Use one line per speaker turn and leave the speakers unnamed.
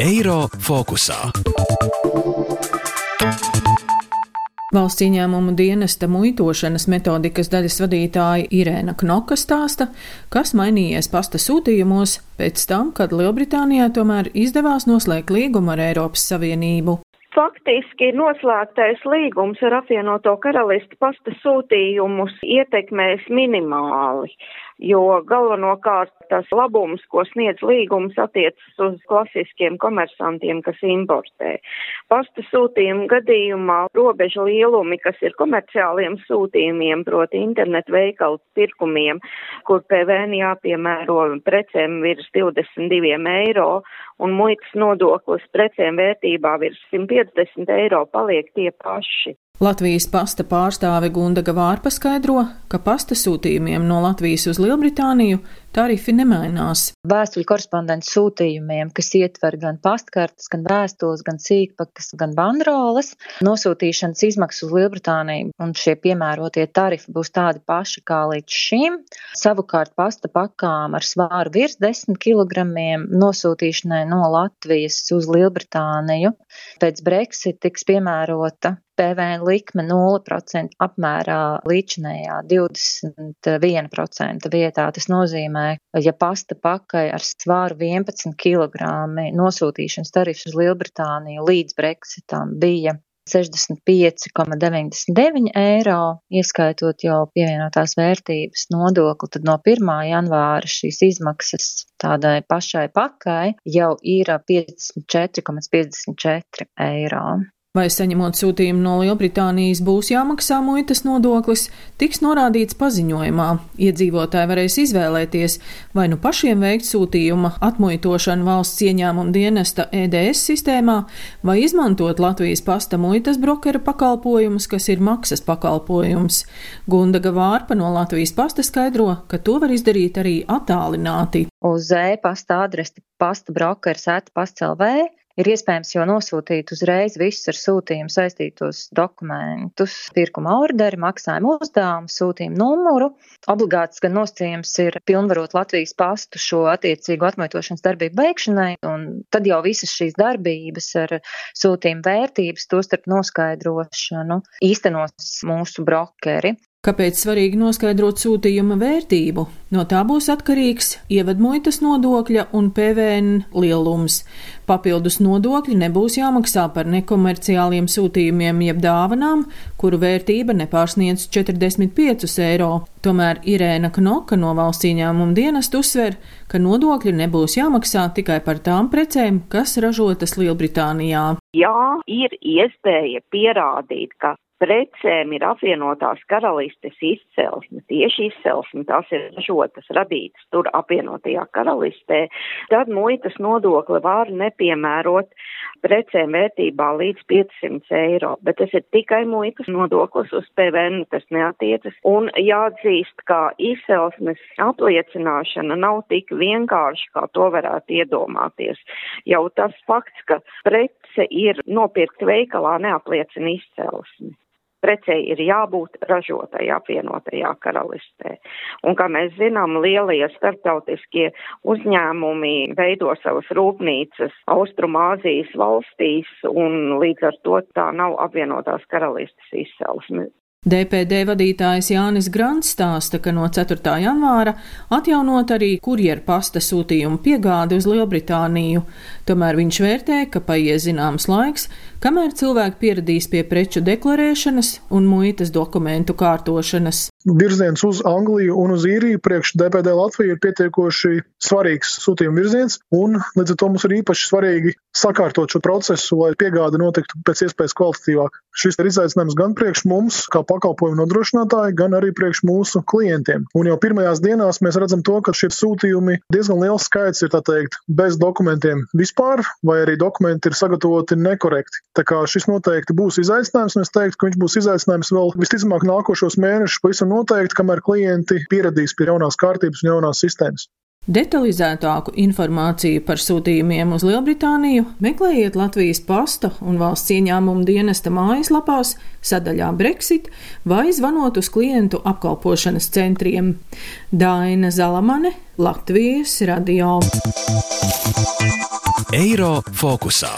Eiro fokusā.
Valsts ieņēmumu dienesta muitošanas metodikas daļas vadītāja Irēna Knoka stāsta, kas mainījies pasta sūtījumos pēc tam, kad Lielbritānijā tomēr izdevās noslēgt līgumu ar Eiropas Savienību.
Faktiski noslēgtais līgums ar apvienoto karalisti pasta sūtījumus ietekmēs minimāli jo galvenokārt tas labums, ko sniedz līgums, attiecas uz klasiskiem komersantiem, kas importē. Pasta sūtījuma gadījumā robeža lielumi, kas ir komerciāliem sūtījumiem, proti internetu veikalu pirkumiem, kur PVN jāpiemēro precēm virs 22 eiro un muitas nodoklis precēm vērtībā virs 150 eiro paliek tie paši.
Latvijas pasta pārstāve Gundaga Vārpa skaidro, ka pasta sūtījumiem no Latvijas uz Lielbritāniju tarifi nemainās.
Vēstuļu korespondentu sūtījumiem, kas ietver gan pastkartes, gan vēstules, gan sīkpakas, gan bandroles, nosūtīšanas izmaksas uz Lielbritāniju un šie piemērotie tarifi būs tādi paši kā līdz šim. Savukārt pasta pakām ar svāru virs 10 kg nosūtīšanai no Latvijas uz Lielbritāniju pēc Brexit tiks piemērota PVN likme 0% apmērā līdzinējā 21% vietā. Tas nozīmē, ja pasta pakai ar svāru 11 kg nosūtīšanas tarifs uz Lielbritāniju līdz Brexitam bija 65,99 eiro, ieskaitot jau pievienotās vērtības nodokli, tad no 1. janvāra šīs izmaksas tādai pašai pakai jau ir 54,54 eiro.
Vai saņemot sūtījumu no Lielbritānijas būs jāmaksā muitas nodoklis, tiks norādīts paziņojumā. Iedzīvotāji varēs izvēlēties vai nu pašiem veikt sūtījuma atmuitošanu valsts ieņēmuma dienesta EDS sistēmā, vai izmantot Latvijas pasta muitas brokera pakalpojumus, kas ir maksas pakalpojums. Gundaga Vārpa no Latvijas pasta skaidro, ka to var izdarīt arī attālināti.
Uz e-pasta adresi pasta brokers atpasta.lv ir iespējams jau nosūtīt uzreiz visus ar sūtījumu saistītos dokumentus, pirkuma orderi, maksājuma uzdevumu, sūtījumu numuru. Obligāts gan nosacījums ir pilnvarot Latvijas pastu šo attiecīgu atmaitošanas darbību veikšanai, un tad jau visas šīs darbības ar sūtījumu vērtības, tostarp noskaidrošanu, īstenos mūsu brokeri.
Kāpēc svarīgi noskaidrot sūtījuma vērtību? No tā būs atkarīgs ievadmuitas nodokļa un PVN lielums. Papildus nodokļi nebūs jāmaksā par nekomerciāliem sūtījumiem jeb dāvanām, kuru vērtība nepārsniedz 45 eiro. Tomēr Irēna Knoka no valsts ieņēmuma dienesta uzsver, ka nodokļi nebūs jāmaksā tikai par tām precēm, kas ražotas Lielbritānijā.
Jā, ir iespēja pierādīt, ka precēm ir apvienotās karalistes izcelsme, tieši izcelsme, tās ir ražotas, radītas tur apvienotajā karalistē, tad muitas nodokli var nepiemērot precēm vērtībā līdz 500 eiro, bet tas ir tikai muitas nodoklis uz PVN, tas neatiecas, un jāatzīst, ka izcelsmes apliecināšana nav tik vienkārši, kā to varētu iedomāties. Jau tas fakts, ka prece ir nopirkt veikalā, neapliecina izcelsmi precei ir jābūt ražotai apvienotajā karalistē. Un, kā mēs zinām, lielie starptautiskie uzņēmumi veido savas rūpnīcas Austrumāzijas valstīs, un līdz ar to tā nav apvienotās karalistes izcelsme.
DPD vadītājs Jānis Grants stāsta, ka no 4. janvāra atjaunot arī kurjeru pasta sūtījumu piegādi uz Lielbritāniju. Tomēr viņš vērtē, ka paies zināms laiks, kamēr cilvēki pieradīs pie preču deklarēšanas un muitas dokumentu kārtošanas
virziens uz Angliju un uz īriju priekš DPD Latviju ir pietiekoši svarīgs sūtījuma virziens, un līdz ar to mums ir īpaši svarīgi sakārtot šo procesu, lai piegāde notiktu pēc iespējas kvalitatīvāk. Šis ir izaicinājums gan priekš mums, kā pakalpojumu nodrošinātāji, gan arī priekš mūsu klientiem. Un jau pirmajās dienās mēs redzam to, ka šie sūtījumi diezgan liels skaits ir, teikt, bez dokumentiem vispār, vai arī dokumenti ir sagatavoti nekorekti. Tā kā šis noteikti būs izaicinājums, un es teiktu, ka viņš būs izaicinājums vēl visticamāk nākošos mēnešus pavisam noteikti, kamēr klienti pieradīs pie jaunās kārtības un jaunās sistēmas.
Detalizētāku informāciju par sūtījumiem uz Lielbritāniju meklējiet Latvijas pasta un valsts ieņēmuma dienesta mājaslapās, sadaļā Brexit vai zvanot uz klientu apkalpošanas centriem. Daina Zalamane, Latvijas radio.
Eiro fokusā.